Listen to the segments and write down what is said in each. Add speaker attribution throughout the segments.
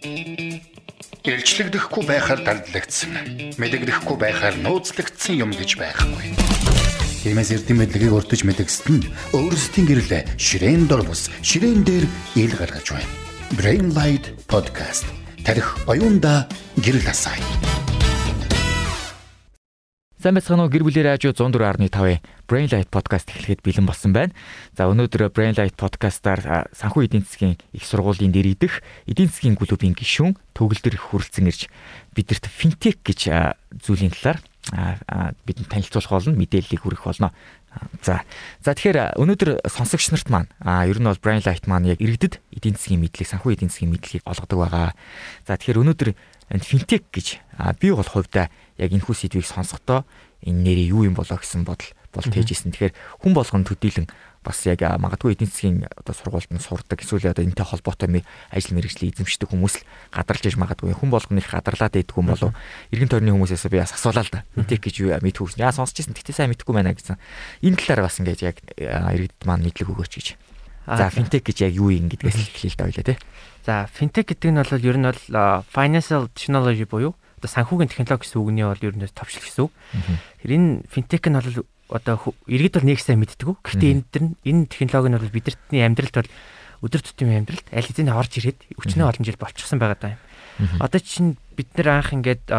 Speaker 1: Илчлэгдэхгүй байхаар дардлагдсан. Мэдэгдэхгүй байхаар нууцлагдсан юм гэж байхгүй. Тиймээс эрдэм мэдлэгийг урдж мэдгэсэд нь өөрсдийн гэрлээ ширээн дор бус ширээн дээр ил гаргаж байна. Brain Light Podcast тарих оюунда гэрэл асаая.
Speaker 2: Сайн байцгаана уу гэр бүлэрээ хажуу 104.5-ийн Brain Light podcast эхлэхэд бэлэн болсон байна. За өнөөдөр Brain Light podcast-аар санхүү эдийн засгийн их сургуулийн дэрийдэх эдийн засгийн клубын гишүүн төгөлдөр хүрэлцэн ирж бидэрт финтек гэж зүйлийн талаар бидэнд танилцуулах болно, мэдээллийг хүргэх болно. За. За тэгэхээр өнөөдөр сонсогч нарт маань а ер нь бол Brain Light маань яг иргэдэд эдийн засгийн мэдлэг, санхүү эдийн засгийн мэдлэгийг олгодог байгаа. За тэгэхээр өнөөдөр финтек гэж би бол хувьдаа яг энэ хүү сэдвийг сонсохдоо энэ нэрээ юу юм болоо гэсэн бодол бол тээжсэн. Тэгэхээр хүн болгон төдийлөн бас яг магадгүй эдийн засгийн одоо сургуульд нь сурдаг эсвэл одоо энэтэй холбоотой ажил мэргэжлийн эзэмшдэг хүмүүс л гадарлаж иж магадгүй хүн болгоны гадарлаад байдг юм болов эргэн тойрны хүмүүсээс би бас асуулаа л да. Финтек гэж юу мэдхүүс. Яа сонсч ирсэн. Тэгтээ сайн мэдхгүй байна гэсэн. Энэ талаар бас ингээд яг иргэд маань мэдлэг өгөөч гэж. За финтек гэж яг юу юм гэдгээс л ойлаа тий.
Speaker 3: За финтек гэдэг нь бол ер нь бол financial technology буюу одоо санхүүгийн технологи гэсэн үгний бол ер нь товшил гэсэн үг. Тэр энэ финтек нь бол одоо иргэд бол нэг сайн мэддэг. Гэхдээ энэ төр энэ технологи нь бол бидэртний амьдралд бол өдөр тутмын амьдралд аль хэзээ орж ирээд өчнөө олон жил болчихсон байгаа даа. Одоо чинь бид нэр анх ингээд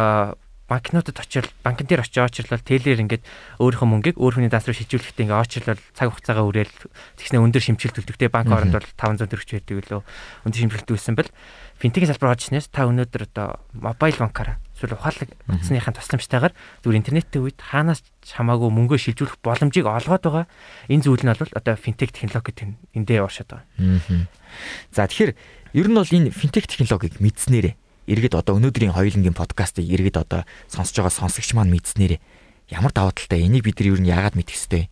Speaker 3: банкнуудад очил банкн дээр очиж очирлол тэлэр ингээд өөрийнхөө мөнгийг өөр хүний даас руу шилжүүлэхдээ ингээд очирлол цаг хугацаагаа үрээл тэгснэ өндөр шимжилт төлөвтэй банк оронд бол 500 төгрөг байдаг лөө өндөр шимжилт үүссэн бэл финтекийн салбар орж ирснээс та өнөөдөр одоо мобайл банкаар эсвэл ухаалаг утасныхаа тусламжтайгаар зүгээр интернеттэй үед хаанаас хамаагүй мөнгөө шилжүүлэх боломжийг олгоод байгаа. Энэ зүйл нь бол одоо финтек технологи гэдэг эндээ оршоод байгаа.
Speaker 2: За тэгэхээр ер нь бол энэ финтек технологиг мэдснээрээ иргэд одоо өнөөдрийн хоёулангийн подкастыг иргэд одоо сонсож байгаа сонсогч маань мэдснээрээ ямар даваа талтай энийг бид нар ер нь яагаад мэдэх ёстой?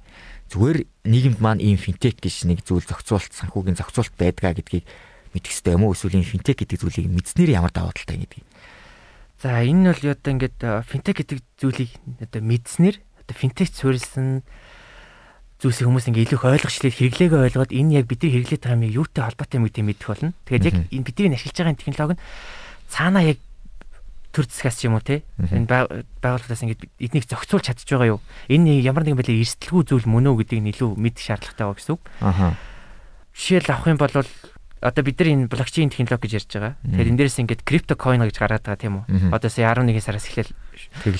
Speaker 2: Зүгээр нийгэмд маань ийм финтек гэж нэг зүйл зохицуулалт санхүүгийн зохицуулалт байдгаа гэдгийг мэдэх ёстой юм уу? Эсвэл ийм финтек гэдэг зүйлийг мэдснээр ямар даваа талтай гэдгийг?
Speaker 3: За энэ нь бол одоо ингээд финтек гэдэг зүйлийг одоо мэдснээр одоо финтек суурилсан зүйлсийг хүмүүс ингээ илүү их ойлгочлээ хэрэглээгөө ойлгоод энэ яг бидний хэрэглээд байгаа юм юутай холбоотой юм гэдэг мэдэх болно. Тэгээд яг энэ бидний ашиглаж байгаа технологи нь цаанаа яг төр засгаас юм уу те. Энэ байгууллагаас ингээд эднийг зохицуулж чадчих байгаа юу? Энэ ямар нэгэн байдлаар эрсдэлгүй зүйл мөн үү гэдгийг илүү мэдэх шаардлагатай байгаа гэсэн үг. Жишээл авах юм бол одоо бид нар энэ блокчейн технологи гэж ярьж байгаа. Тэгэхээр энэ дээрээс ингээд крипто койн гэж гараад байгаа тийм үү? Одоо сая 11 сараас эхлээл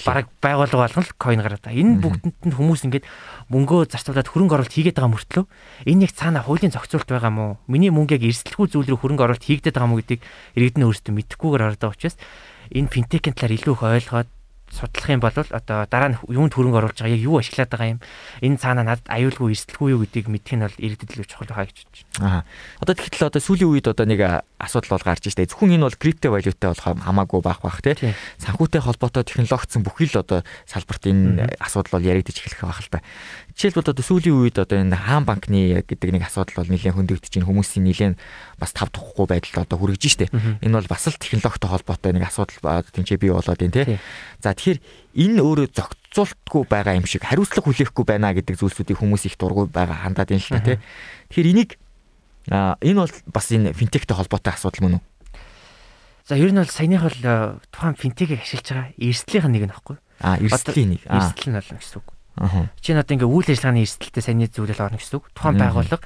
Speaker 3: бараг байгууллага болгон л койн гараад байгаа. Энэ бүгдэнд нь хүмүүс ингээд мөнгөө зарцуулаад хөрөнгө оруулалт хийгээд байгаа мөртлөө энэ яг цаана хуулийн зохицуулт байгаа мó? Миний мөнгө яг эрсдэлгүй зүйл рүү хөрөнгө оруулалт хийгдээд байгаа мó гэдгийг иргэд нь өөрсдөө мэдхгүйгээр ороод байгаа учраас энэ финтекийн талаар илүү их ойлгоод судлах юм бол одоо дараа нь юунд хөрөнгө оруулж байгаа яг юу ашиглаад байгаа юм энэ цаана надад аюулгүй эрсдэлгүй юу гэдгийг мэдэх нь бол иргэдэд илүү чухал байгаа гэж бодож
Speaker 2: байна. Аа. Одоо тэгэхээр одоо сүүлийн үед одоо нэг асуудал бол гарч байна. Зөвхөн энэ бол крипто валютай болох хамаагүй байх бах тий. Санхүүтэй холбоотой технологицсан бүхий л одоо салбарт энэ асуудал бол яригдчих эхлэх байх л та. Жишээлбэл одоо сүүлийн үед одоо энэ хаан банкны гэдэг нэг асуудал бол нэлээд хөндөгдөж чинь хүмүүсийн нэлээд бас тав тухгүй байдалд одоо хүрэж штэ. Энэ бол бас л технологитой холбоотой нэг асуудал тэнцээ бий болоод байна тий. За тэгэхээр энэ өөрөө зохицуултгүй байгаа юм шиг хариуцлага хүлээхгүй байна гэдэг зүйлсүүдийг хүмүүс их дургүй байгаа хандаад байна л та тий. Тэгэхээр энийг энэ бол бас энэ финтектэй холбоотой асуудал мөн үү?
Speaker 3: За ер нь бол саяных бол тухайн финтекийг ашиглаж байгаа эрсдлийн нэг нь баггүй.
Speaker 2: А эрсдлийн нэг.
Speaker 3: Эрсдэл нь болно гэсэн үг. Чи одоо ингээ үйл ажиллагааны эрсдэлтэй саяны зүйлэл орно гэсэн үг. Тухайн байгууллага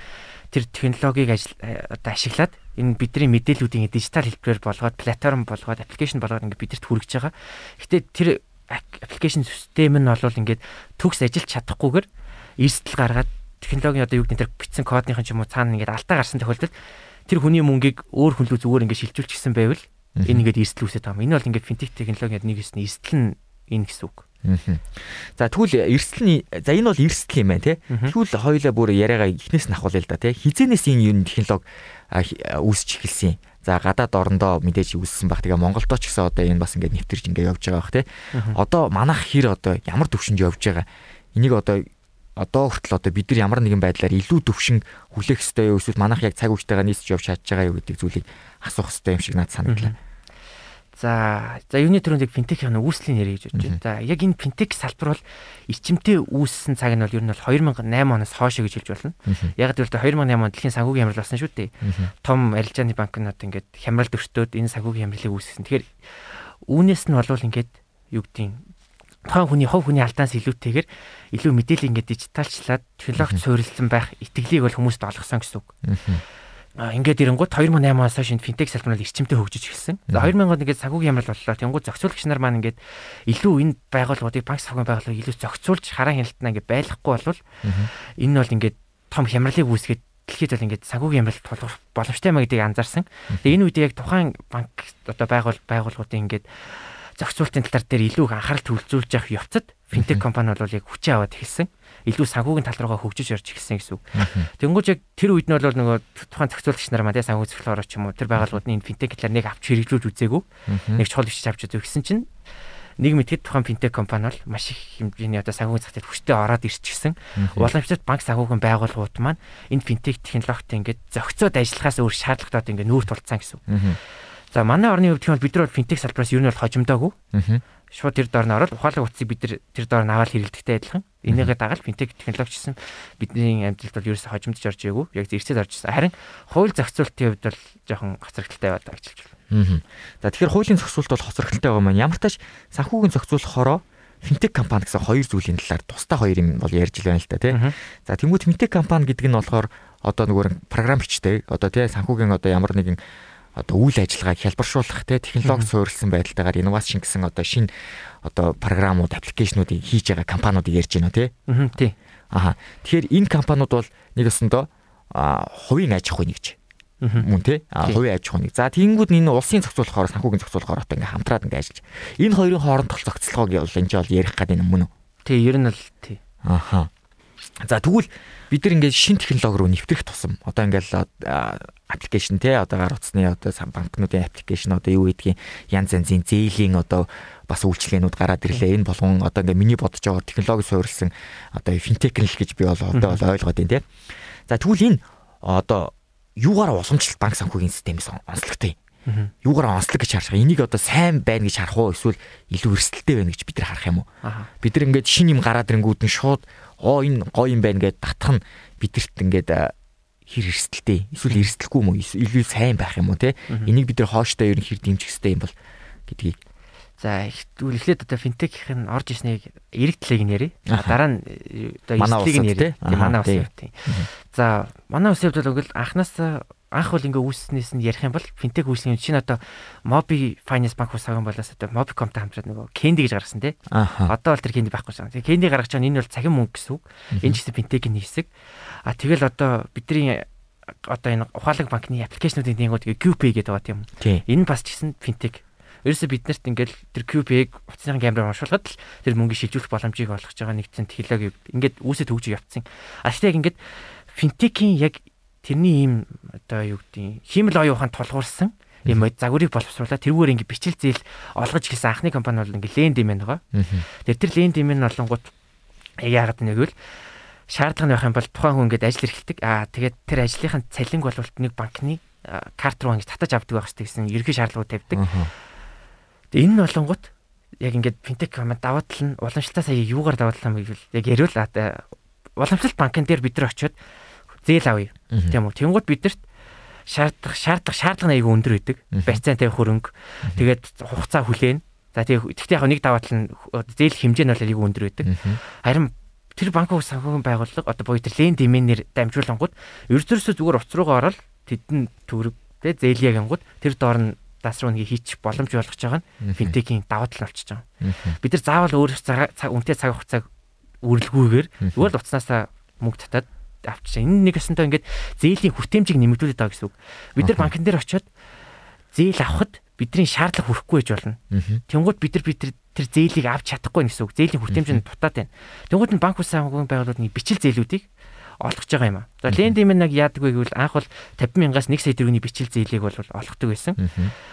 Speaker 3: тэр технологиг одоо ашиглаад энэ бидний мэдээллүүдийн дижитал хэлбэрээр болгоод платформ болгоод аппликейшн болгоод ингээ бидэрт хүргэж байгаа. Гэтэ тэр аппликейшн систем нь бол ингээд төгс ажиллаж чадахгүйгээр эрсдэл гаргаад технологийн одоо юу гэдэг тэр бичсэн кодынхын ч юм уу цаана ингээд алдаа гарсан тохиолдолд тэр хүний мөнгийг өөр хүн рүү зүгээр ингээд шилжүүлчихсэн байвал энэ ингээд эрсдэл үүсэж байгаа юм. Энэ бол ингээд финтек технологийн нэг нь эрсдэл нь энэ гэсэн үг.
Speaker 2: За тэгвэл эрсдэлний за энэ бол эрсдэл юм байна тий. Тэгвэл хоёулаа бүр яриагаа эхнээс нь ахуулъя л да тий. Хизэнээс энэ юу технологи үүсч эхэлсэн. За гадаад орондоо мэдээж үүссэн баг. Тэгээ Монголдоо ч гэсэн одоо энэ бас ингээд нэвтэрж ингээд явж байгаа бах тий. Одоо манайх хэр одоо ямар төвшөнд явж байгаа. Энийг одоо одоо хүртэл одоо бид нар ямар нэгэн байдлаар илүү төвшин хүлээх ёстой юу эсвэл манайх яг цаг үетэйгээ нийцж явж чадж байгаа юу гэдэг зүйлийг асуух ёстой юм шиг надад санагдлаа.
Speaker 3: За за юуны төрөнд финтекийн үүслийн нэр гэж бодож байна. За яг энэ финтек салбар бол ичимтэй үүссэн цаг нь бол ер нь бол 2008 оноос хойш гэж хэлж болно. Яг гэвэл 2008 онд дэлхийн санхүүгийн хямрал болсон шүү дээ. Том арилжааны банкнууд ингээд хямралд өртөөд энэ санхүүгийн хямралыг үүсгэсэн. Тэгэхээр үүнээс нь болвол ингээд юу гэдгийг тухайн хүний хов хүний алдаанс илүүтэйгээр илүү мэдээлэл ингээд дижиталчлаад технологи суурилсан байх итгэлийг бол хүмүүст олгосон гэсэн үг ингээд ирэнгууд 2008-аас хойш финтек салбар нь эрчимтэй хөгжиж эхэлсэн. За 2000-ад ингээд санхүүгийн ямрал боллоо. Тэнгууд зохицуулагч нар маань ингээд илүү энэ байгууллагуудыг банк санхүүгийн байгууллагыг илүү зохицуулж хараа хяналтнаа ингээд байлгахгүй болвол энэ бол ингээд том хямралыг үүсгээд дэлхийд бол ингээд санхүүгийн ямралт тулгуур боломжтой маа гэдгийг анзаарсан. Тэгээ энэ үед яг тухайн банк одоо байгуул байгууллагуудын ингээд зохицуултын тал дээр илүү их анхаарал төвлөрүүлж явах явцад финтек компани бол яг хүчээ аваад эхэлсэн илүү санхүүгийн тал руугаа хөгжиж орж эхэлсэн гэсэн үг. Тэнгүүж яг тэр үед нь бол нөгөө тухайн зохицуулагч нар маань санхүү зөвлөлөөрөө ч юм уу тэр байгууллагуудын энэ финтек талаар нэг авч хэрэгжүүлж үзээгүй. Нэг чухал бичиж авч үзээ гэсэн чинь нэг мэтгэд тухайн финтек компани бол маш их хэмжээний одоо санхүүгийн зах зээлд хүчтэй ороод ирчихсэн. Уламжлалт банк санхүүгийн байгууллагууд маань энэ финтек технологид ингээд зохицоод ажиллахаас өөр шаардлагатад ингээд нүүр тулцсан гэсэн. За манай орны хувьд бол бид нар финтек салбараас ер нь бол хожимдоогүй шууд тэр доор нь ороод ухаалаг утсыг бид тэр доор нь аваад хэрэглэдэгтэй адилхан. Энийгээ дагаад финтек технологи гэсэн бидний амжилт бол ерөөсө хожимдж орж игээгүй. Яг зэрэгцээд орж ирсэн. Харин хууль зохицуултын хувьд бол жоохон хоцрогдолтой байдаг гэж хэлж байна.
Speaker 2: За тэгэхээр хуулийн зохицуулт бол хоцрогдолтой байгаа маань ямар тач санхүүгийн зохицуулахороо финтек компани гэсэн хоёр зүйлийн талаар тусдаа хоёр юм бол ярьж байна л да тий. За тэнгуү финтек компани гэдэг нь болохоор одоо нөгөө програм бичтэй одоо тий санхүүгийн одоо ямар нэгэн одоо үйл ажиллагааг хялбаршуулах те технологи суурилсан байдалтайгаар инновац гэсэн одоо шинэ одоо програмууд аппликейшнуудыг хийж байгаа компаниудыг ярьж байна тий.
Speaker 3: Аа тий.
Speaker 2: Аха. Тэгэхээр энэ компаниуд бол нэг өсөндөө хувийн аж ахуй нэгж мөн тий хувийн аж ахуй нэг. За тэгэнгүүт энэ улсын зохицуулахаар санхүүгийн зохицуулахаар одоо ингээм хамтраад ингээ ажиллаж. Энэ хоёрын хоорондох зохицолгоог бол энэ бол ярих гэдэг юм мөн үү?
Speaker 3: Тий, ер нь л тий.
Speaker 2: Аха. За тэгвэл бид нар ингээд шин технологи руу нэвтрэх тусам одоо ингээд аппликейшн те одоо гар утасны одоо банкнуудын аппликейшн одоо юу гэдгийг янз янзын зээлийн одоо бас үйлчлэгээнүүд гараад ирлээ. Энэ болгон одоо ингээ миний бодож байгаа технологи суурилсан одоо финтек л гэж би бол одоо ойлгоод байна те. За тэгвэл энэ одоо юугаар уламжлалт банк санхүүгийн системээс онцлогтой юм. Юугаар онцлог гэж харах. Энийг одоо сайн байна гэж харах уу эсвэл илүү эрсдэлтэй байна гэж бид нар харах юм уу? Бид нар ингээд шин юм гараад ирэнгүүд нь шууд оо энэ гоё юм байна гэдээ татах нь бидэрт ингээд хэр эрсдэлтэй эсвэл эрсдэлгүй юм уу? Илүү сайн байх юм уу те? Энийг бид нар хооштой ер нь хэр дэмжих хэрэгтэй юм бол гэдгийг.
Speaker 3: За тэгвэл эхлээд одоо финтекийн орж ирснийг эрэг талыг нь ярив. Дараа нь одоо эрсдлийг нь ярив. Манай ус юм тийм. За манай ус хувьд бол анханаас анх бол ингээ үүснээс нь ярих юм бол финтек үүслийн чинь одоо Mobi Finance Bank ус хаан болоос одоо Mobicomтай хамтраад нөгөө Candy гэж гаргасан тий. Одоо бол тэр Candy байхгүй шээ. Тэгээ Candy гаргаж байгаа энэ бол цахим мөнгө гэсэн үг. Энэ ч гэсэн финтекийн хэсэг. А тэгэл одоо бидний одоо энэ ухаалаг банкны аппликейшнуудын нэнгүүд QPay гэдэг байгаа тийм. Энэ бас ч гэсэн финтек. Ерөөсө биднэрт ингээл тэр QPay утасны камераар уншуулгаад л тэр мөнгөийг шилжүүлэх боломжийг олгож байгаа нэгдсэн технологи ингээд үүсэж хөгжиж явцсан. А тэгтээ яг ингээд финтекийн яг тэрний ийм одоо юу гэдэг хиймэл оюухан тулгуурсан юм загварыг боловсруулаад тэрүүгээр ингээд бичил зээл олгож хэлсэн анхны компани бол ингээд ленд юм байгаа. Тэр тэр ленд юм олонгууд яагаад нэгвэл шаардлага нь байх юм бол тухайн хүн ингээд ажил эрхэлдэг. Аа тэгээд тэр ажлынхаа цалинг болволт нэг банкны карт руу ингэж татаж авдаг байх хэрэгтэй гэсэн ерхий шаардлагууд тавьдаг. Тэгээд энэ нь болонгот яг ингээд финтек компани даваа тал нь уламжлалтаа сая юугаар даваа тал юм гэвэл яг яриул уламжлалт банкн дээр бид нар очиод зээл авъя. Тийм үү. Тэнгууд бидэрт шаардлага шаардлага шаардлага аягүй өндөр байдаг. Барьцаантай хөрөнгө. Тэгээд хугацаа хүлээн. За тэгээд гэхдээ яг нэг даваа тал нь зээл хэмжээ нь бол аягүй өндөр байдаг. Харин тэр банк санхүүгийн байгууллага одоо боёо тэр ленд имэнээр дамжуулангууд ердөөсөө зүгээр уц руугаа ороод тэдэн төгрөг тэ зээлийг ангууд тэр доор нь дас руу нэг хийчих боломж болгож байгаа нь финтекийн даваа тал болчихж байгаа. Бид нар заавал өөр цаг үнэтэй цаг хугацааг үрэлгүйгээр зүгээр л уцнаасаа мөнгө татаад авчиж. Энэ нэг өсөнтөө ингээд зээлийн хүртээмжийг нэмэгдүүлээд байгаа гэсэн үг. Бид нар банкн дээр очиод зээл авахд бидний шаардлага хүрэхгүй байж болно. Тэнгууд бид нар бид тэр зээлийг авч чадахгүй гэсэн үг. Зээлийн хүртээмж нь дутаад байна. Тэнгууд нь банк улсын хамгаалалтын байгууллагын бичил зээлүүдийг олгож байгаа юм аа. За лендинг нэг яадаг вэ гэвэл анх бол 50 мянгаас 1 сая төгрөгийн бичил зээлийг бол олгодог байсан.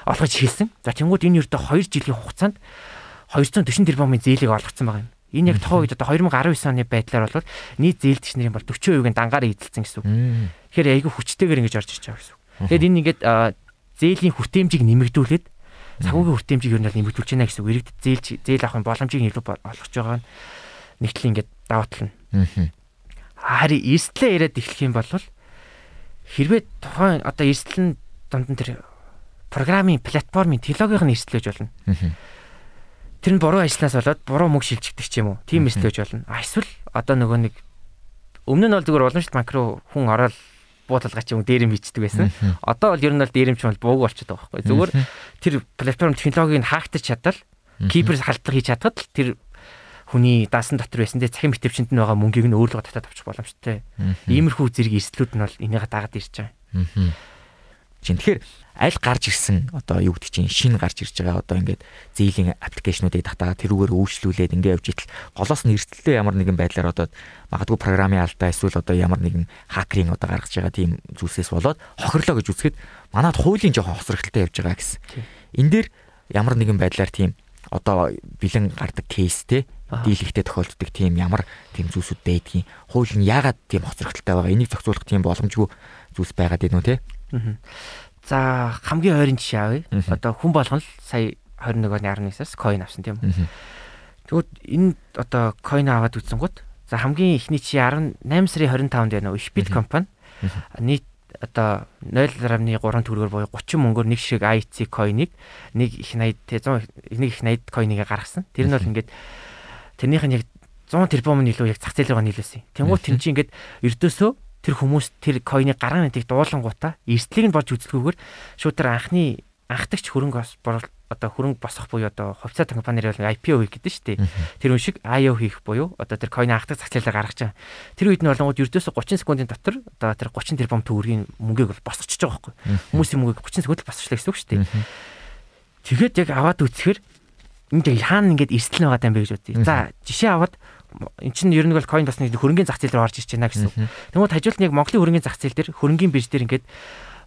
Speaker 3: Олгож хэлсэн. За тэнгууд энэ ердөө 2 жилийн хугацаанд 240 тэрбумын зээлийг олгоцсон байгаа юм. Энэ яг тохоо үед одоо 2019 оны байдлаар бол нийт зээлдэгч нарын бол 40%-ийн дангаараа эзэлсэн гэсэн үг. Тэгэхээр айгүй хүчтэйгээр ингэж орж ирж байгаа гэсэн үг. Тэгэхээр энэ ингээд зээлийн хүртээмжийг нэмэгдүүлээд Цагуугийн хүртээмжийг ер нь нэмэгдүүлж байна гэсэн үг. Иргэд зээл зээл авахын боломжийг илүү олгож байгаа нь ингээд даваа тал нь. Харин эрсдлээ яриад эхлэх юм бол хэрвээ тухайн одоо эрсдэл нь дунд нь тэр программын платформын технологийн эрсдэл гэж болно. Тэр нь буруу ажилланаас болоод буруу мөнгө шилжигдэх ч юм уу. Тийм гэж болно. Эсвэл одоо нөгөө нэг өмнө нь бол зүгээр уламжлалт руу хүн ороод буудалгаа ч юм дээрэмж бичдэг байсан. Одоо бол ер нь бол дээрэмж бол бууг болчиход байгаа байхгүй. Зүгээр тэр платформ технологиг хаагдаж чадвал кибер халдлага хийж чадхад тэр хүний даасан дотор байсан те цахим битвчэнд нь байгаа мөнгийг нь өөрлөгө татаад авчих боломжтой. Иймэрхүү зэрэг эрсдлүүд нь бол энийг дагаад ирж байгаа.
Speaker 2: Чин тэгэхээр аль гарч ирсэн одоо юу гэдэг чинь шин гарч ирж байгаа одоо ингээд зээлийн аппликейшнуудыг татаа тэрүүгээр өөрчлүүлээд ингээд явж итэл голоос нь эрсдэлтэй ямар нэгэн байдлаар одоо магадгүй програмын алдаа эсвэл одоо ямар нэгэн хакерийн одоо гаргаж байгаа тийм зүйлсээс болоод хохирлоо гэж үзэхэд манад хуулийн жоохон хосрогдолтой явж байгаа гэсэн. Энэ дээр ямар нэгэн байдлаар тийм одоо бэлэн гардаг кейс те дийлэгтэй тохиолддог тийм ямар тийм зүйлсүүд байдгийг хууль нь яагаад тийм хоцрогдолтой байгаа? Энийг зохицуулах тийм боломжгүй зүйлс байгаад байна уу те
Speaker 3: За хамгийн ойрын жишээ авъя. Одоо хүн болгон л сая 21-ны 11-аас coin авсан тийм үү. Тэгвэл энэ одоо coin аваад үтсэнгүүт за хамгийн ихний чи 18 сарын 25-нд байна уу? Ишбит компани нийт одоо 0.3 төгрөгөөр буюу 30 мөнгөөр нэг шиг IC coin-ыг нэг их 80 те 100 нэг их 80 coin-ыг гаргасан. Тэр нь бол ингээд тэрнийх нь яг 100 тэрбум нь илүү яг зах зээл рүү нийлүүлсэн. Тэнгуут тэр чинь ингээд эрдөөсөө тэр хүмүүс тэр койны гарааны нэтийг дуулангуудаа эрсдлийг нь болж үзэлгүйгээр шууд тэр анхны анхдагч хөрөнгө одоо хөрөнгө босох буюу одоо хувьцаа компаниэр бол IPO хийх гэдэг шүү дээ. Тэр үн шиг IO хийх буюу одоо тэр койны анхдаг зах зээлээр гаргаж байгаа. Тэр үед нь болонгууд ердөөсө 30 секундын дотор одоо тэр 30 тэрбум төгрөгийн мөнгийг бол босгочихж байгаа байхгүй. Хүмүүсийн мөнгийг 30 секунд л босгочлаа гэсэн үг шүү дээ. Тэгээд яг аваад үцхээр энд хаана ингээд эрсдэл байгаа юм бэ гэж бодъё. За жишээ аваад эн чинь ер нь бол coin бас нэг хөрөнгөний зах зээл рүү орж ирж байна гэсэн. Тэгмээд хажуулт нэг Монголын хөрөнгөний зах зээл дээр хөрөнгөний бирж дээр ингээд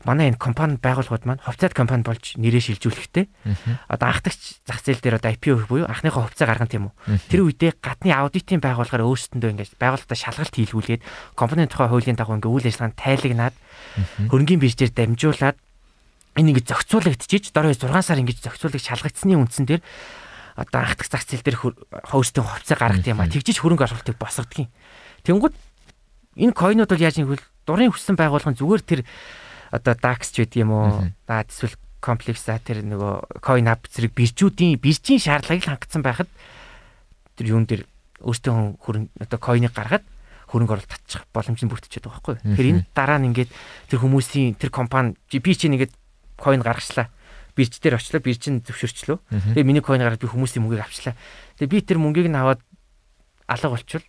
Speaker 3: манай энэ компани байгууллагууд маань хувьцаат компани болж нэрээ шилжүүлэхтэй. Одоо анхдагч зах зээл дээр одоо IPO буюу анхныхаа хувьцаа гаргана тийм үү. Тэр үедээ гадны аудитын байгууллагаар өөрсдөндөө ингээд байгууллагата шалгалт хийлгүүлээд компанийн тухай хуулийн дагуу ингээд үйл ажиллагаанд тайлагнаад хөрөнгөний биржээр дамжуулаад энэ ингээд зохицуулагдчихж дөрөв 6 сар ингээд зохицуулах шалгагдсны үндсэн дээр одоо анхдах зах зээл дээр хостын хувьцаа гаргах юм а тэгжиж хөрөнгө оруулалтыг босгодгийг. Тэнгүүд энэ койнууд бол яаж хэл дурын хүссэн байгууллагын зүгээр тэр одоо DAX ч гэдэг юм уу. За эсвэл комплекс за тэр нөгөө coin hub зэрэг биржүүдийн биржийн шаардлагыг хангацсан байхад тэр юун дээр өөртөө хөрөнгө одоо coin-ыг гаргаад хөрөнгө оруулалт татчих боломж нь бүрдчихэд байгаа байхгүй. Тэгэхээр энэ дараа нь ингээд тэр хүмүүсийн тэр компани би чинь ингээд coin гаргачлаа бирж дээр очлоо бирж нь зөвшөөрчлөө. Тэгээ миний койн гараад би хүмүүсийн мөнгийг авчлаа. Тэгээ би тэр мөнгийг нь аваад алга болчихвол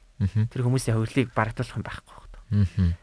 Speaker 3: тэр хүмүүсийн хувирлыг барагдуулах юм байхгүй байна.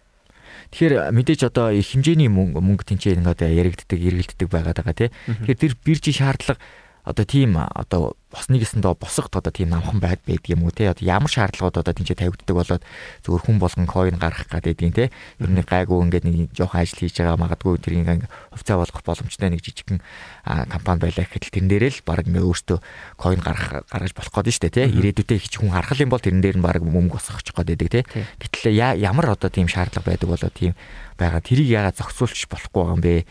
Speaker 2: Тэгэхээр мэдээж одоо их хэмжээний мөнгө мөнгө тэнцээ ингээд яригддаг, эргэлддэг байгаад байгаа тий. Тэгэхээр тэр биржийн шаардлага одоо тийм одоо босныг гэсэндээ босгот одоо тийм намхан байд байдаг юм уу те? Одоо ямар шаардлагууд одоо тийч тавигддаг болоод зөвхөн хүн болгон койн гаргах гэдэг юм те? Ер нь гайгүй ингээд нэг жоохон ажил хийж байгаа магадгүй тэр ингээд хувьцаа болгох боломжтой нэг жижигхэн компани байлаа гэхэд тэрэн дээрээ л баг ингээд өөртөө койн гаргах гаргаж болох гээд штэ те? Ирээдүйдээ их хүн харах юм бол тэрэн дээр нь баг мөнгө босгох гээд байдаг те? Гэтэл ямар одоо тийм шаардлага байдаг болоо тийм байгаа? Тэрийг яагаад зохицуулчих болохгүй байгаа юм бэ?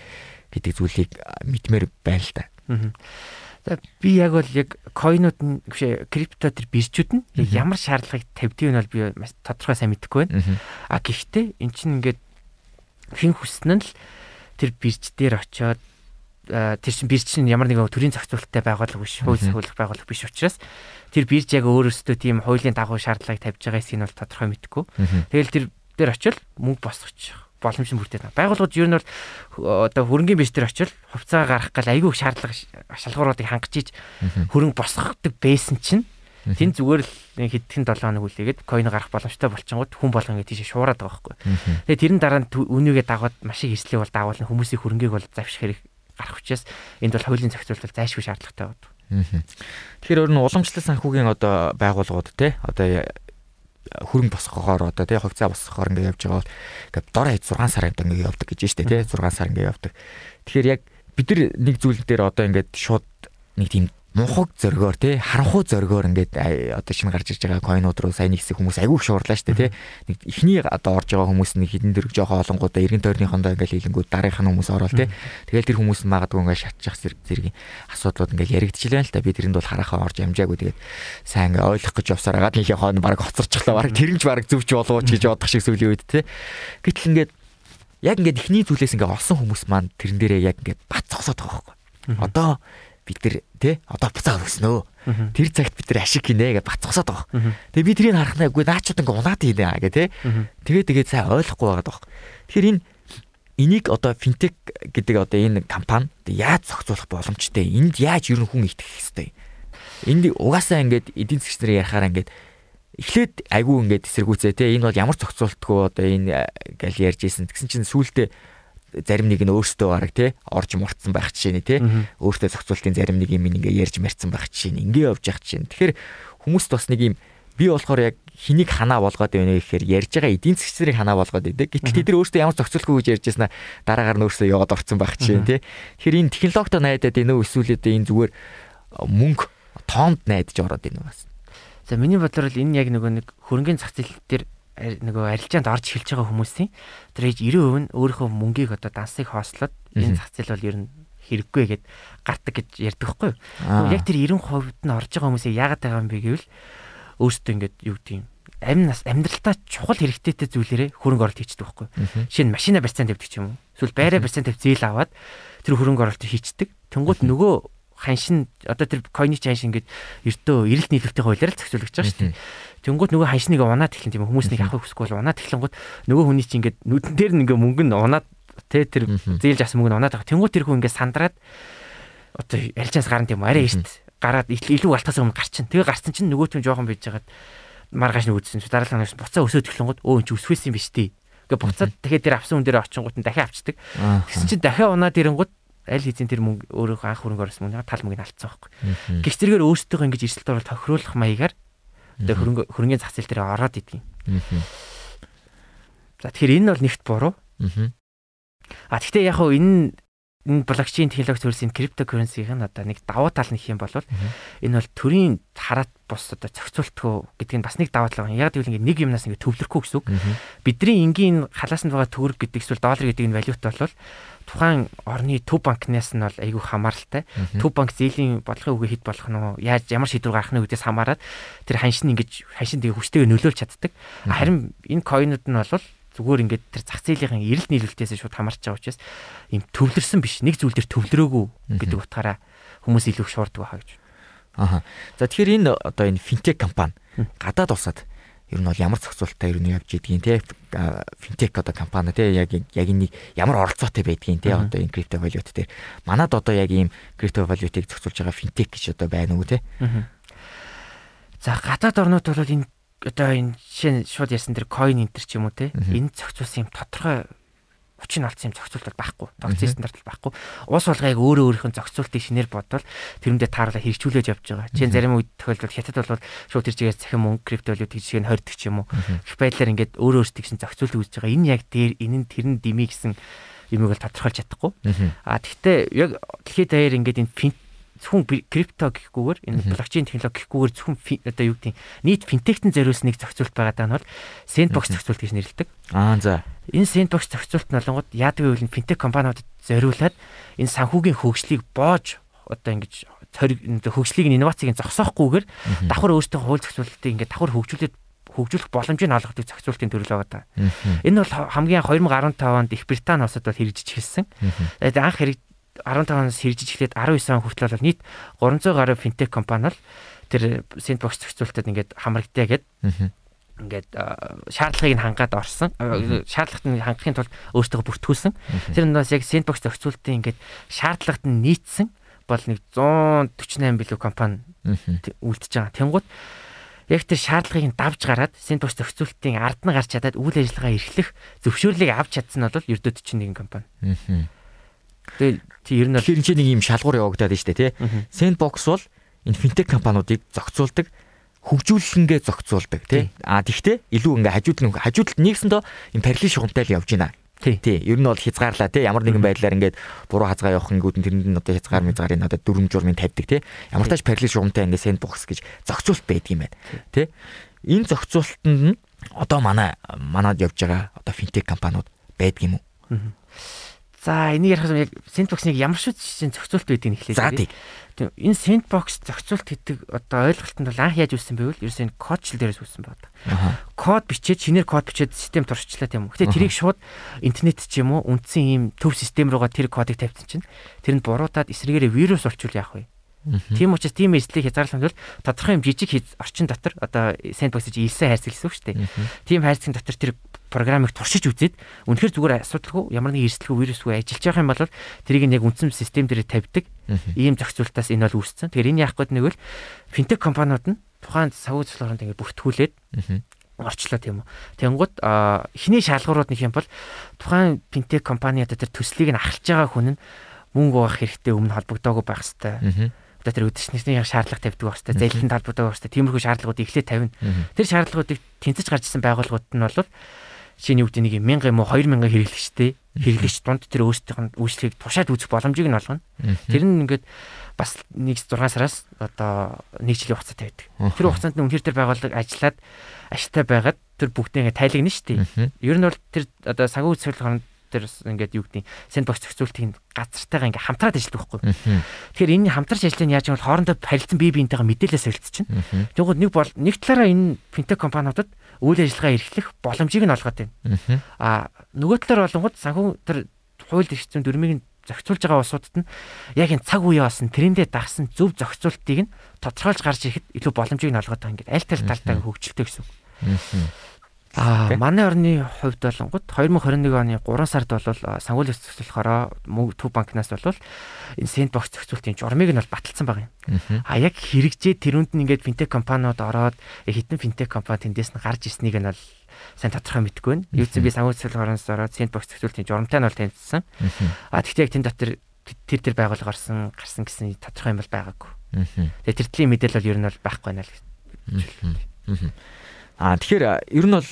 Speaker 2: гэдэг зүйлийг мэдмээр байна л да.
Speaker 3: За би яг бол яг койнууд нь биш крипто төр биржүүд нь ямар шаардлагыг тавьдгийг нь бол би маш тодорхой сайн мэдэхгүй байна. А гэхдээ эн чинь ингээд хэн хүснэ л тэр бирж дээр очиод тэр чин бирж чинь ямар нэгэн төрийн зохицуулалттай байгууллага биш, хууль зохиолох байгууллага биш учраас тэр бирж яг өөрөөсөө тийм хуулийн дагуу шаардлагыг тавьж байгаа эсийг нь бол тодорхой мэдэхгүй. Тэгэл тэр дээр очил мөнгө босгочих боломж нь бүрдээд байна. Байгууллагууд ер нь бол одоо хөрөнгөний бич дээр очил хувьцаа гаргах гал айгүй шаардлага шалгууруудыг хангаж иж хөрөнгө босгохдаг байсан чинь тэн зүгээр л хэдхэн 7 хоног үлээгээд койн гарах боломжтой болчихгод хүн болгон ингэ тийш шуураад байгаа байхгүй. Тэгээ тэрэн дараа нь үнийгээ дагаад маш их эслэг бол даавал хүмүүсийн хөрөнгийг бол завших хэрэг гарах учраас энд бол хуулийн зохицуулалт зайлшгүй шаардлагатай байна.
Speaker 2: Тэгэхээр өөр нь уламжлал санхүүгийн одоо байгууллагууд те одоо хөрөнгө босгохоор одоо тий хувьцаа босгохоор ингээд явж байгаа бол ингээд дор хаяж 6 сар ингээд явдаг гэж дээ тий 6 сар ингээд явдаг. Тэгэхээр яг бид нар нэг зүйл дээр одоо ингээд шууд нэг тийм мунхаг зөргөөр тий харанхуу зөргөөр ингээд одоо шинэ гарч ирж байгаа койнууд руу сайн нэгсэх хүмүүс айгүй шуурлаа дээ тий. Нэг ихний одоо орж байгаа хүмүүс нэг хідэн дэрэг жоохон олонгуудаа эргэн тойрныхондоо ингээд хилэнгүүд дараагийнх нь хүмүүс ороод тий. Тэгэл тэр хүмүүс магадгүй ингээд шатчих зэрэг асуудлууд ингээд яригдчихлээ л та. Би тэрэнд бол харахаа орж амжаагүй. Тэгээд сайн ингээд ойлгох гэж явсаар агаад нэхээ хоон баг хоцорчлаа баг тэрнж баг зөвч болооч гэж бодох шиг сүлийн үед тий. Гэтэл ингээд яг ингээд ихний зүйлээс ингээд олсон хүмүүс маань тэрэн дээрээ яг ингээд бат цогсоод байгаа байхгүй. Одоо бид нар тий одоо буцаа өгснөө. Тэр цагт бид нар ашиг гинэ гэж бацсахсаад байгаа. Тэгээ би тэрийг харахнаа үгүй наачууд ингээ унаадийнэ гэх тий. Тэгээ тэгээ сайн ойлгохгүй байгаа даа. Тэгэхээр энэ энийг одоо финтек гэдэг одоо энэ компани яаж зохицуулах боломжтой? Энд яаж ер нь хүн итгэх хэвтэй? Энд угаасаа ингээд эдийн засгч нарын ярахаар ингээд эхлээд айгүй ингээд эсэргүүцээ те энэ бол ямар зохицуултгүй одоо энэ гал ярьж исэн тэгсэн чинь сүултээ зарим нэг нь өөртөө бараг тий орж мурцсан байх жишээ нэ тий өөртөө зохицуултын зарим нэг юм ингээ ярьж марцсан байх жишээ нь ингээ явж явах жишээ. Тэгэхээр хүмүүст бас нэг юм би болохоор яг хэнийг ханаа болгоод байна гэхээр ярьж байгаа эдийн засгчдыг ханаа болгоод байдаг. Гэтэл тэд нар өөртөө ямар зохицуулахгүй гэж ярьж яснаа дараагаар нь өөртөө яваад орцсон байх жишээ тий. Тэгэхээр энэ технологитой найдаад энэ эсвэл энэ зүгээр мөнгө тоонд найдаж ороод байна бас.
Speaker 3: За миний бодлоор энэ яг нөгөө нэг хөрөнгөний зах зээл дээр нөгөө арилжаанд орж эхэлж байгаа хүмүүсийн тэр 90% нь өөрийнхөө мөнгийг одоо дансыг хоослоод энэ зах зээл бол ер нь хэрэггүй гэд гардаг гэж ярьдаг хгүй юу. Яг тэр 90% нь орж байгаа хүмүүсийг яагаад байгаа юм бэ гэвэл өөрсдөө ингээд юу гэдэг юм амь нас амьдралтаа чухал хэрэгтэйтэй зүйлээрээ хөрөнгө оруулалт хийчихдэг байхгүй. Жишээ нь машина барьцаан тавьдаг ч юм уу. Эсвэл байраа барьцаан тавь зээл аваад тэр хөрөнгө оруулалт хийчихдэг. Тэнгууд нөгөө ханшин одоо тэр койны ханшин ингээд эртөө эрэлт нийлүүлэлтийн хуулиар зохицуулж байгаа шүү дээ. Тэнгууд нөгөө ханшныг унаад эхлэн тийм хүмүүс нэг авах хүсэхгүй бол унаад эхлэнгууд нөгөө хүний чинь ингээд нүдэн дээр нь ингээ мөнгө нь унаад тэ тэр зээлж асан мөнгө нь унаад байгаа. Тэнгууд тэр хүн ингээ сандраад одоо арилжаас гарна тийм арай эрт гараад илүү алтаас өмнө гарчин. Тэгээ гарсан чинь нөгөө хүн жоохон бийж хагаад маргааш нь үүдсэн. Дараагийн хоногс буцаа өсөөд эхлэнгууд өө эн чи өсвэсэн биш тий. Ингээ буцаад дахиад тэр авсан хүн дээр очингууд нь дахиад авчдаг. Тэгсэн чинь дахиад унаад ирэнгууд аль хэзээ тэр мөнгө өөрөө анх хөрөнгө оруулсан мөнгө тал мөнгөний алдсан байхгүй. Гэвч тэргээр өөрсдөө ингэж эрсдэлт оруулалт тохируулах маягаар одоо хөрөнгө хөрөнгөний зах зээл дээр ороод идэгин. За тэгэхээр энэ бол нэгт буруу. А гэхдээ яг хөө энэ энэ блокчейн технологи төрлийн криптокурренсийн одоо нэг давуу тал нь их юм бол энэ бол төрийн хараат бус одоо зохицуултгүй гэдэг нь бас нэг давуу тал байна. Яг гэвэл нэг юмнаас ингэ төвлөрөхгүй гэсэн үг. Бидний энгийн халаасанд байгаа төгрөг гэдэг эсвэл доллар гэдэг энэ валют бол тухайн орны төв банкнаас нь бол айгүй хамааралтай. Төв банк зээлийн бодлогын үгээ хэд болох нь яаж ямар шийдвэр гаргах нь гэдээс хамаарат тэр ханшин ингэж ханшин тэгээ хүчтэйг нөлөөлж чаддаг. Харин энэ койнууд нь бол зүгээр ингээд тэр зах зээлийн эрэлт нийлүүлэлтээс шууд хамаарч байгаа учраас юм төвлөрсөн биш. Нэг зүйл дээр төвлөрөөгүй гэдэг утгаараа хүмүүс илүү их шуурдаг байхаа гэж.
Speaker 2: Аха. За тэгэхээр энэ одоо энэ финтек компани гадаад улсад ер нь бол ямар зохицуулалттай ер нь явж идэгин те финтек одоо компани те яг яг нэг ямар оролцоотой байдгийн те одоо энэ крипто валют дээр манад одоо яг ийм крипто валютыг зохицуулж байгаа финтек гэж одоо байна уу те
Speaker 3: За гадаад орнууд бол энэ одоо энэ жишээ шууд ярьсан тэр coin энтер ч юм уу те энэ зохицуулсан юм тодорхой хүчин алдсан юм зохицуулалт байхгүй. Тогтсон стандарт байхгүй. Уус болгоёг өөрөө өөрийнх нь зохицуултыг шинээр бодвол тэрүүндээ тааруулаа хэрэгжүүлж явж байгаа. Жишээ зарим үед тохиолдол хятад бол шууд тэр чигээр цахим мөнгө криптовалют гэж шиг нь хоригддаг ч юм уу. Их байдлаар ингээд өөрөө өөрсдөө гэсэн зохицуулт үүсэж байгаа. Энэ яг дээр энэ нь тэр нь дими гэсэн юмыг л тодорхойлж чадахгүй. А тэгвэл яг дэлхийд даяар ингээд энэ финт зөвхөн крипто гэхгүйгээр энэ блокчейн технологи гэхгүйгээр зөвхөн одоо юу гэдэг нийт финтектэн зориулсан нэг зохицуулт байгаа даа нь бол Sandbox зохицуулт гэж нэрлэдэг.
Speaker 2: Аа за.
Speaker 3: Энэ Sandbox зохицуулт нь олонгод яадаг вэ гэвэл финтек компаниудад зориулаад энэ санхүүгийн хөгжлийг боож одоо ингэж хөгжлийг инновацийг зогсоохгүйгээр давхар өөртөө хууль зохицуултыг ингээд давхар хөгжүүлээд хөгжүүлэх боломжийг олгодог зохицуултын төрөл байгаа даа. Энэ бол хамгийн 2015 онд Их Британи улсад бол хэрэгжиж эхэлсэн. Тэгээд анх хэрэг 15 оноос хэрэгжиж эхлээд 19 он хүртэл бол нийт 300 гаруй финтек компани л тэр Sandbox зохицуултад ингээд хамрагдтаа гэд ингээд шаардлагыг нь хангаад орсон. Шаардлагат нь хангахын тулд өөртөө бүртгүүлсэн. Тэр нас яг Sandbox зохицуултын ингээд шаардлагат нь нийцсэн бол нэг 148 билүү компани үлдчихэж байгаа. Тэнгууд яг тэр шаардлагыг нь давж гараад Sandbox зохицуултын ард нь гарч чадаад үйл ажиллагаа эрхлэх зөвшөөрлийг авч чадсан нь бол ердөөд чинь нэгэн компани.
Speaker 2: Тэгээ тий ер нь тэр чинь нэг юм шалгуур явагдаад дээ тий. Sandbox бол энэ финтек компаниудыг зохицуулдаг хөгжүүлэнгээ зохицуулдаг тий. А тэгвэл илүү ингээ хажууд нь хажуудалд нэгсэндөө энэ параллел шугамтай л явж байна Тий. Ер нь бол хязгаарлаа тий. Ямар нэгэн байдлаар ингээд буруу хазгаа явах ингэүүд нь тэрэнд нь одоо хязгаар мязгарын одоо дүрм журмын тавьдаг тий. Ямар тач параллел шугамтай ингээд сэндбокс гэж зохицуулт байдаг юм байна. Тий. Энэ зохицуултанд нь одоо манай манад явж байгаа одоо финтек компаниуд байдаг юм уу?
Speaker 3: За энийг ярих юм яг сэндбоксныг ямар шүүд чинь зохицуулт байдгийг нэхлээ.
Speaker 2: За тий.
Speaker 3: Энэ сэндбокс зохицуулт гэдэг одоо ойлголтод бол анх яаж үүссэн бэ вэ? Ерөөс энэ кодчл дээрээс үүссэн байна. Код бичээд шинээр код бичээд систем туршлаа тийм үү. Гэтэ тэрийг шууд интернет ч юм уу үндсэн ийм төв систем руугаа тэр кодыг тавьсан чинь тэрэнд буруутаад эсрэгээрээ вирус орчуул яах вэ? Тийм учраас тийм эслийг хязгаарлах бол тодорхой юм жижиг орчин дотор одоо сэндбокс гэж ийсэн хайрцаг гэсэн үг шүү дээ. Тийм хайрцагын дотор тэр програмыг туршиж үзээд үнэхээр зүгээр асуудалгүй ямар нэг эрсдэлгүй вирусгүй ажиллаж байгаа юм бол тэрийг нь яг үндсэн систем дээр тавьдаг ийм зохицуултаас энэ бол үүссэн. Тэгэхээр энэ яах гээд нэг л финтек компаниуд нь тухайн савуу цэцлэгэнд ингэ бүртгүүлээд орчлоо тийм үү. Тэнгууд эхний шалгуурууд нэг юм бол тухайн финтек компани одоо тэр төслийг нь ахалж байгаа хүн нь мөнгө авах хэрэгтэй өмнө холбогдоогүй байх хэрэгтэй. Одоо тэр үдшнэрийн шаардлага тавьдаг байх хэрэгтэй. Зээлхэн талбартай байх хэрэгтэй. Тиймэрхүү шаардлагуудыг эхлээд тавина. Тэр шаардлагуудыг тэнцэж гарч ирсэн байгууллагууд нь бол шиний үгтэй нэг 1000 юм уу 2000 хэрэглэгчтэй хэрэглэгч дунд тэр өөрсдийнх нь үйлчлэгийг тушаад үзэх боломжийг нь олгоно. Тэр нь ингээд бас нэг 6 сараас одоо нэг жилийн хугацаатай байдаг. Тэр хугацаанд нь үнэхээр тэр байгууллага ажиллаад ашигтай байгаад тэр бүгдээ ингээд тайлагна шүү дээ. Ер нь бол тэр одоо санхүү үйлчлэл тэр ингээд юу гэдэг сэндбокс зохицуултыг газартайгаа ингээд хамтраад ажилладаг байхгүй. Тэгэхээр энэ хамтарч ажиллах нь яаж юм бол хоорондоо харилцан бие биентэйгээ мэдээлэл солилцож байна. Тэгвэл нэг бол нэг талаараа энэ финтек компаниудад үйл ажиллагаа эрхлэх боломжийг нь олгоод байна. А нөгөө талаар болонгод санхүү тэр хууль эрхцэн дүрмийг нь зохицуулж байгаа улсуудад нь яг энэ цаг үеэ болсон тэрэндээ дагсан зөв зохицуултыг нь тодорхойлж гарч ирэхэд илүү боломжийг нь олгоод байгаа ингээд аль тэр талтайг хөгжилтэй гэсэн. Аа манай орны хувьд болонгод 2021 оны 3 сард бол санхүүлийн зохицуулахаараа төв банкнаас бол энэ сэндбокс зохицуултын журмыг нь бол баталсан байгаа юм. А яг хэрэгжээ тэрүүнд нь ингээд финтек компаниуд ороод хитэн финтек компани тэндээс нь гарч ирснийг нь бол сайн тодорхой мэдэхгүй байна. Юу ч би санхүүгийн зохицуулахаараас ороод сэндбокс зохицуултын журамтай нь бол танилцсан. А тэгтээ яг тэн дотор тэр тэр байгуулга гарсан гарсан гэсэн тодорхой юм бол байгаагүй. Тэгээ тэр төрлийн мэдээлэл бол ер нь бол байхгүй байна л гэж.
Speaker 2: Аа тэгэхээр ер нь бол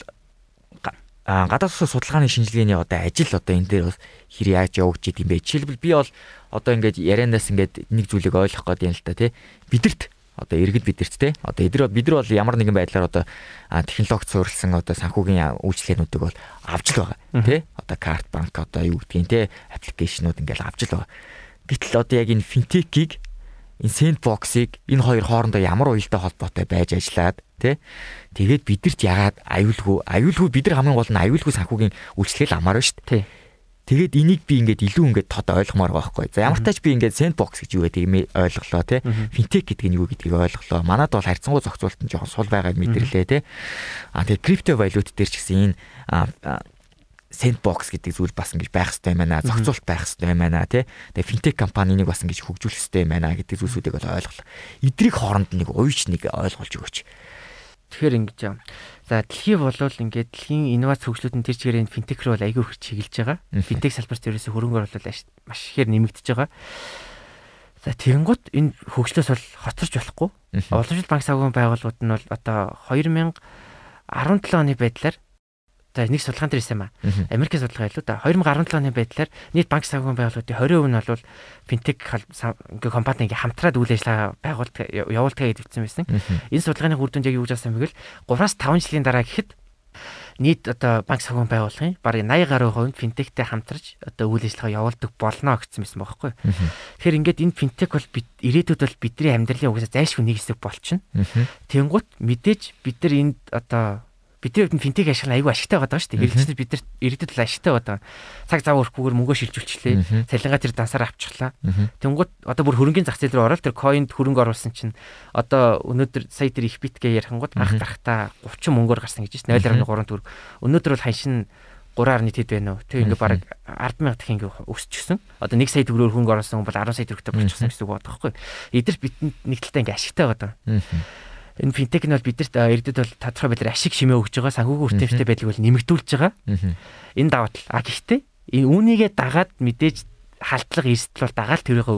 Speaker 2: гадаад улсын судалгааны шинжилгээний одоо ажил одоо энэ дээр бас хэр яаж явагдаж идэм бэ? Жишээлбэл би бол одоо ингээд ярианаас ингээд нэг зүйлийг ойлгох гээд юм л та тий. Бидэрт одоо иргэд бидэрт те одоо эдгээр бид нар бол ямар нэгэн байдлаар одоо технологи суурилсан одоо санхүүгийн үйлчлэгээнүүдийг бол авч л байгаа те одоо карт банк одоо юу гэдгийг те аппликейшнууд ингээл авч л байгаа. Гэтэл одоо яг энэ финтекийг энэ сэндбоксыг энэ хоёр хоорондоо ямар уялдаа холбоотой байж ажиллаад тий Тэгээд бидэрт ягаад аюулгүй аюулгүй бид нар хамгийн гол нь аюулгүй санхүүгийн үйлчлэл амар ба шүү дээ. Тэгээд энийг би ингээд илүү ингээд тод ойлгомоор байхгүй. За ямар тач би ингээд sandbox гэж юу гэдгийг ойлголоо тий. Fintech гэдэг нь юу гэдгийг ойлголоо. Манад бол харьцангуй зохицуулт нь жоохон сул байгааг мэдэрлээ тий. А тэгээд крипто валют дээр ч гэсэн энэ sandbox гэдэг зүйл бас ингэж байх хэрэгтэй юм байна. Зохицуулт байх хэрэгтэй юм байна тий. Тэгээ финтек компаниг бас ингэж хөгжүүлэх хэрэгтэй юм байна гэдэг зүйлсүүдийг бол ойлголоо. Эдрийг хооронд нэг уйж нэг ойлгуулж өгөөч.
Speaker 3: Тэгэхээр ингэж юм. За дэлхий болвол ингээд дэлхийн инновац хөгжлүүд нь тэр чигээр энэ финтек рүү айгүй их чиглэж байгаа. Финтек салбарт ерөөсө хөрөнгө оруулалт маш ихээр нэмэгдэж байгаа. За тэгэнгუთ энэ хөгжлөөс бол хоцорч болохгүй. Уламжлалт банк санхүүгийн байгууллагууд нь бол одоо 2017 оны байдлаар За нэг судалгаан дээр ирсэн юм аа. Америкийн судалгаа илүү да 2017 оны байдлаар нийт банк санхүүгийн байгууллагуудын 20% нь бол финтек ингээ компани ингээ хамтраад үйл ажиллагаа байгуулдаг явуулдаг гэдэгцсэн байсан. Энэ судалгааны үр дүнд яг юу гэж асуусан бэ гэвэл 3-5 жилийн дараа гэхэд нийт одоо банк санхүүгийн байгууллагын бараг 80 гаруй хувь нь финтектэй хамтарч одоо үйл ажиллагаа явуулдаг болно гэсэн байсан байхгүй. Тэгэхээр ингээд энэ финтек бол ирээдүйд бол бидний амьдралын угсаа зайлшгүй нэг хэсэг болчихно. Тэнгуут мэдээж бид нар энд одоо бидний хувьд финтек ашиглах аюу ашигтай байгаа шүү дээ. Хэрэглэгчид бид нар ирээдүйд л ашигтай байгаа. Цаг зав өрөхгүйгээр мөнгө шилжүүлчихлээ. Цалингаа тэр дансаар авчихлаа. Тэнгууд одоо бүр хөрөнгөний зах зээл рүү ороод тэр коинд хөрөнгө оруулсан чинь одоо өнөөдөр сая тэр их битгээ ярихангууд гарах гарахтаа 30 мөнгөөр гарсан гэж байна. 0.3 төгрөг. Өнөөдөр бол ханшин 3.1 хэд байна уу? Тэг ингээ баг 100000 дахин ингээ өсчихсөн. Одоо 1 сая төгрөгөөр хөнгө оруулсан бол 10 сая төгрөгтэй болчихсон гэсэн үг байна байхгүй. Эдгээр битэнд нэг талтай ингээ ашигтай байгаа энэ финтек нь бол бидэрт иргэдэд бол тодорхой байдлаар ашиг шимээ өгж байгаа санхүүгийн хүртээмжтэй байдлыг бол нэмэгдүүлж байгаа. Энэ даваа тал. А гэхдээ энэ үүнийгээ дагаад мэдээж халтлага эрсдэл бол дагаал тэрийг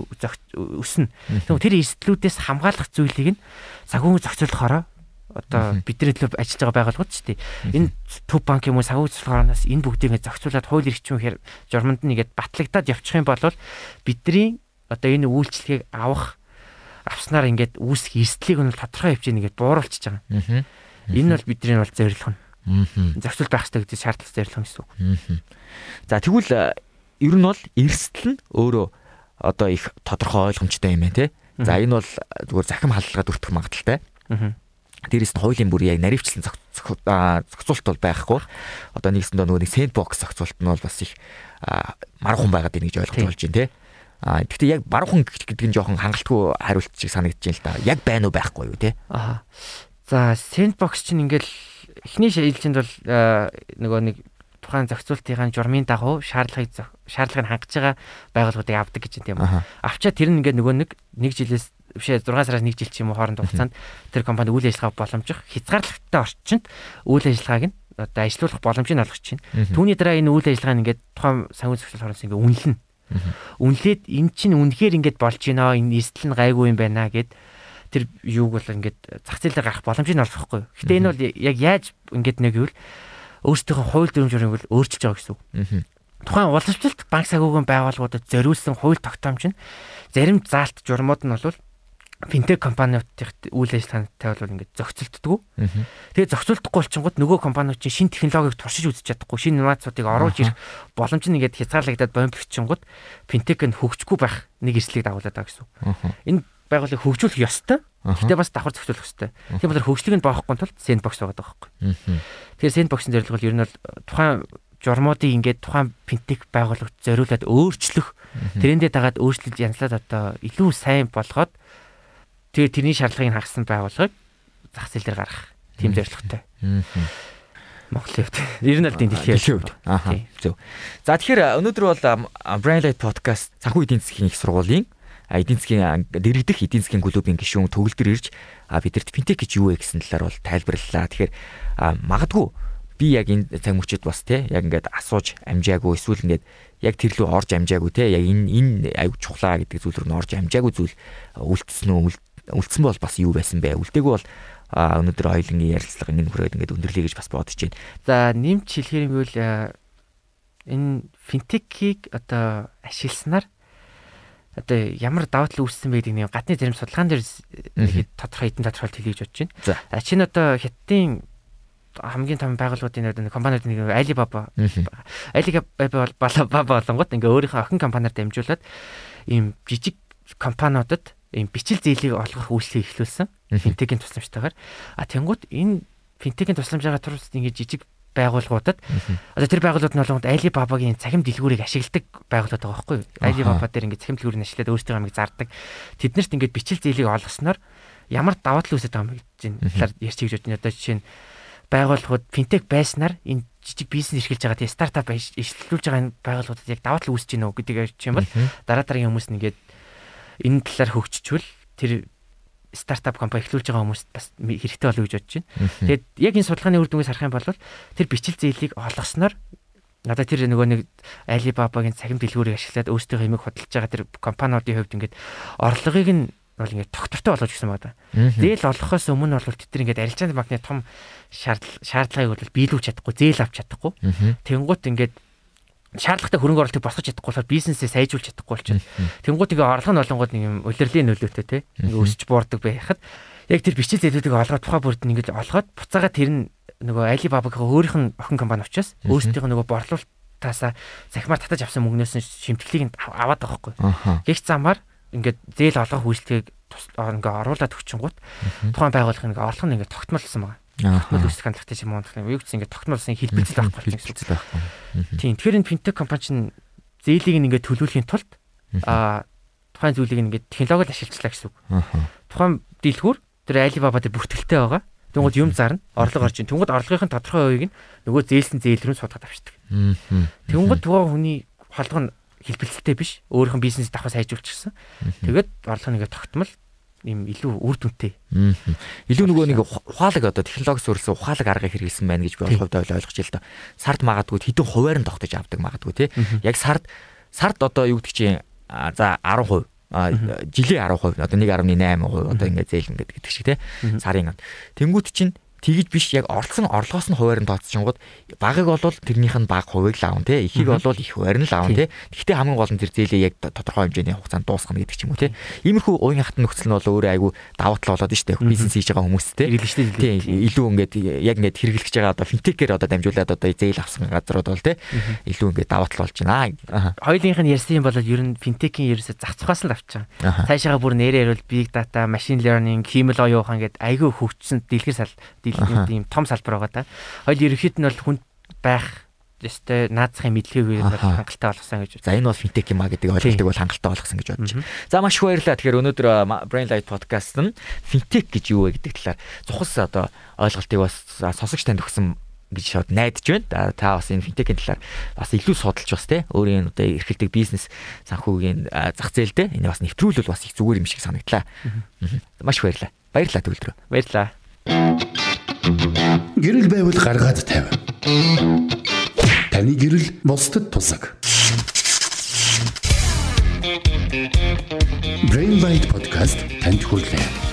Speaker 3: өснө. Тэгвэл тэр эрсдлүүдээс хамгаалах зүйлийг нь санхүүгийн зохицуулахаараа одоо бидний төлөө ажиллаж байгаа байгууллагууд ч тийм энэ төв банк юм уу санхүү цэцлэгээс энэ бүгдийг зохицуулаад хууль эрхчмээр журманд нэгээд батлагдаад явчих юм бол бидний одоо энэ үйлчлэгийг авах авснаар ингээд үүсэх эрсдлийг нь тодорхой хэмжээнд ингээд бууруулчихж байгаа. Энэ бол бидний бол зорилго нь. Зохицол байх хэрэгтэй гэдэг шаардлага зорилго гэсэн үг.
Speaker 2: За тэгвэл ер нь бол эрсдэл нь өөрөө одоо их тодорхой ойлгомжтой юм байна те. За энэ бол зүгээр захим халдлагад өртөх магадaltaй. Дээрээс нь хуулийн бүр яг наривчлан зохицуулт бол байхгүй. Одоо нэгсэндээ нөгөө нэг сэндбокс зохицуулт нь бол бас их мархан байгаад байна гэж ойлгож болж байна те. А гэхдээ яг баруухан гэдэг нь жоохон хангалтгүй хариулт шиг санагдаж байна л да. Яг байна уу байхгүй юу те.
Speaker 3: Аа. За сэндбокс чинь ингээл эхний шилжилтэнд бол нөгөө нэг тухайн зохицуултын журмын дагуу шаардлагыг шаардлагыг хангаж байгаа байгууллагуудыг авдаг гэж юм. Авчаа тэр нь ингээд нөгөө нэг нэг жилээс бишээ 6 сараас 1 жил ч юм уу хооронд хугацаанд тэр компани үйл ажиллагаа боломжих хязгаарлагтай орчинд үйл ажиллагааг нь одоо ажилуулах боломжийг олгож чинь. Түүний дараа энэ үйл ажиллагаа нь ингээд тухайн санхүү зохицол хороос ингээд үнэлнэ. Үнэлээд эн чинь үнэхээр ингээд болж гинөө энэ эстэл нь гайгүй юм байна гэд тэр юуг бол ингээд зах зээлээр гарах боломжийг олгохгүй. Гэтэ энэ бол яг яаж ингээд нэг юу өөрсдийнхөө хууль дүрм журмыг бол өөрчилж байгаа гэсэн үг. Тухайн уламжлалт банк санхүүгийн байгууллагуудад зориулсан хууль тогтоомж нь зарим заалт журмууд нь бол финтек компаниудын үйл ажиллагаатай бол ингээд зохицолддог. Тэгээ зохицолдохгүй болчихгод нөгөө компаниуд чинь шин технологиг туршиж үзэж чадахгүй, шин инновацуудыг оруулж ирэх боломж нь ингээд хязгаарлагдаад бомблогчингууд финтек нь хөгжихгүй байх нэг эслийг дагуулдаг гэсэн. Энэ байгууллагыг хөгжүүлэх ёстой. Гэтэ бас давхар зохицуулах ёстой. Тийм болохоор хөгжлийг нь боохгүй тулд сэндбокс байгаа байхгүй. Тэгэхээр сэндбоксын зорилго бол ер нь бол тухайн журмуудыг ингээд тухайн финтек байгууллагт зориулаад өөрчлөх тэрэндээ дагаад өөрчлөлт янзлаад одоо илүү сайн болгоод тэгээ тэрний шаардлагыг хагасан байгууллагыг зах зээл дээр гаргах тийм зорилготой. Монголын хувьд ер нь л дэлхийн
Speaker 2: хувьд. Аа. Зөв. За тэгэхээр өнөөдөр бол Brand Light podcast санхүү эдийн засгийн их сургуулийн эдийн засгийн дэрэгдэх эдийн засгийн клубын гишүүн төгөлдөр ирж бидэрт финтек гэж юу вэ гэсэн талаар бол тайлбарлалаа. Тэгэхээр магадгүй би яг энэ цаг мөчид бас те яг ингээд асууж амжаагүй эсвэл ингээд яг тэр лүү орж амжаагүй те яг энэ энэ аюу чухлаа гэдэг зүйл рүү орж амжаагүй зүйл үлдсэн үү үлдсэн бол бас юу байсан бэ? Үлдээгүй бол өнөөдөр хоёулын ярилцлага ингэ хүрээд ингээд өндөрлөе гэж бас бодож байна.
Speaker 3: За нэмж хэлэхээр юм бол энэ финтекийг одоо ашигласнаар одоо ямар даваа тал үүссэн байдгийг нэг гадны зарим судалгаан дээр тодорхой хэдэн тодорхойлт хэлье гэж бодож байна. За чинь одоо хятадын хамгийн том байгууллагуудын нэг компаниуд нэг Alibaba Alibaba бала болонгот ингээ өөрийнхөө охин компаниар дамжуулаад ийм жижиг компаниудад ийм бичил зээлийг олгох үйлчлэгийг эхлүүлсэн. Финтекийн тусламжтайгаар. А тэнгуут энэ финтекийн тусламжаараа турс ингээ жижиг байгууллагуудад одоо тэр байгууллагууд нь болгонд Alibaba-гийн цахим дэлгүүрийг ашигладаг байгууллагууд байгаа байхгүй юу? Alibaba дээр ингээд цахим дэлгүүрийг ашиглаад өөрсдөө амиг зардаг. Тэднэрт ингээд бичил зээлийг олгосноор ямар даваа тал үүсэж байгаа юм гэж талаар ярьж бодож байна. Одоо жишээ нь байгууллагууд финтек байснаар энэ жижиг бизнес эрхэлж байгаа тийм стартап эрхлүүлж байгаа энэ байгууллагуудад яг даваа тал үүсэж гинөө гэдэг ярьж юм бол дараа дараагийн хүмүүс нэгээд энэ талаар хөгжичвэл тэр стартап компани эхлүүлж байгаа хүмүүст бас хэрэгтэй болов гэж бодож байна. Тэгээд яг энэ судалгааны үр дүнгээс харах юм бол тэр бичил зээлийг олгосноор надад тэр нөгөө нэг Alibaba-гийн цахим дэлгүүрийг ашиглаад өөрсдийнхөө хэмиг худалдаж байгаа тэр компаниудын хувьд ингээд орлогыг нь бол ингээд тогтвортой болгож гисэн байна. Зээл олгохоос өмнө бол тэд ингээд арилжааны банкны том шаардлагыг бол биелүүлж чадахгүй, зээл авч чадахгүй. Тэнгуут ингээд шаардлагатай хөрөнгө оруулалтыг босгож чадахгүй болохоор бизнесээ сайжруулж чадахгүй болчихно. Тэнгууд ингээ орлого нь олонгууд нэг юм улирлын нөлөөтэй те. Ингээ өсч буурдаг байхад яг тэр бичил зээлүүдийг олгоод тухай бүрд нь ингээ олгоод буцаага тэр нь нөгөө Alibaba-гийн өөрийнх нь охин компани учраас өөрсдийнх нь нөгөө борлуулалтаасаа захимаар татаж авсан мөнгнөөс нь шимтгэлийг аваад байгаа хгүй. Гэх замаар ингээд зээл олгох үйлчлэгийг ингээ оруулаад өгчингууд тухайн байгууллагын ингээ орлого нь ингээ тогтмолсон байгаа үүсгэх хандлагатай юм уу гэх юм. Юу гэсэн ингээд тогтмолсон хэлбэлцэл байхгүй
Speaker 2: болж хэлбэлцэл байхгүй.
Speaker 3: Тийм. Тэгэхээр энэ финтек компани чинь зээлийг ингээд төлөвлөхийн тулд аа тухайн зүйлийг ингээд технологид ашиглацлаа гэсэн үг. Тухайн дэлгүүр тэр Alibaba дээр бүртгэлтэй байгаа. Тэнгууд юм зарна, орлого орж ийн. Тэнгууд орлогын тодорхой хувийг нь нөгөө зээлсэн зээл рүү судгаад авчдаг. Тэнгууд тухайн хүний холбоо нь хэлбэлцэлтэй биш. Өөрийнх нь бизнес давхар сайжруулчихсан. Тэгээд орлого нэгэ тогтмол ийм илүү үр дүнтэй.
Speaker 2: Илүү нөгөө нэг ухаалаг одоо технологи суурилсан ухаалаг аргыг хэрэгэлсэн байна гэж би олоход ойлгож ил та. Сард магадгүй хэдэн хуваар нь тогтож авдаг магадгүй тий. Яг сард сард одоо юу гэдэг чинь за 10%, жилийн 10% одоо 1.8% одоо ингээд зээл ингээд гэдэг шиг те сарын. Тэнгүүт чинь тэгж биш яг оролцсон орлогоос нь хуваар нь тооцчихгод багыг болвол тэрнийх нь баг хувийг л аавн те. Ихийг болвол их хуваар нь л аавн те. Гэхдээ хамгийн гол нь тэр зээлээ яг тодорхой хэмжээний хугацаанд дуусгах гэдэг ч юм уу те. Иймэрхүү уян хатан нөхцөл нь бол өөрөө айгүй давуу тал болоод штэ. Бизнес хийж байгаа хүмүүс те. Тийм илүү ингээд яг ингээд хэрэглэж байгаа одоо финтекээр одоо дамжуулаад одоо зээл авсан газрууд бол те. Илүү ингээд давуу тал болж байна.
Speaker 3: Хоёулынх нь ярьсан юм бол ер нь финтекийн ерөөсө зах цухаас л авчихсан. Цаашаага бүр нэрээр бол big data machine learning химэл оюухан гэдэг айгүй хөгжсөн дэлгэр сал тийм том салбар байгаа да. Хоёул ерөөхдөө нь бол хүн байх өстэй наацхийн мэдлэгийг хангалттай болгосон гэж.
Speaker 2: За энэ бол финтек юм а гэдэг ойлголтыг бол хангалттай болгосон гэж бодож байна. За маш их баярлалаа. Тэгэхээр өнөөдөр Brain Light podcast нь финтек гэж юу вэ гэдэг талаар цухас одоо ойлголтыг бас сонсогч танд өгсөн гэж шууд найдаж байна. Та бас энэ финтекийн талаар бас илүү судалж бас те өөрийн одоо эрхэлдэг бизнес санхүүгийн зах зээлдээ энэ бас нэвтрүүлвэл бас их зүгээр юм шиг санагдлаа. Маш их баярлалаа. Баярлалаа төвлөрөө.
Speaker 3: Баярлалаа.
Speaker 1: Гэрэл байвал гаргаад тавь. Таны гэрэл бусдад тусаг. Brain Bite podcast танд хүрэлээ.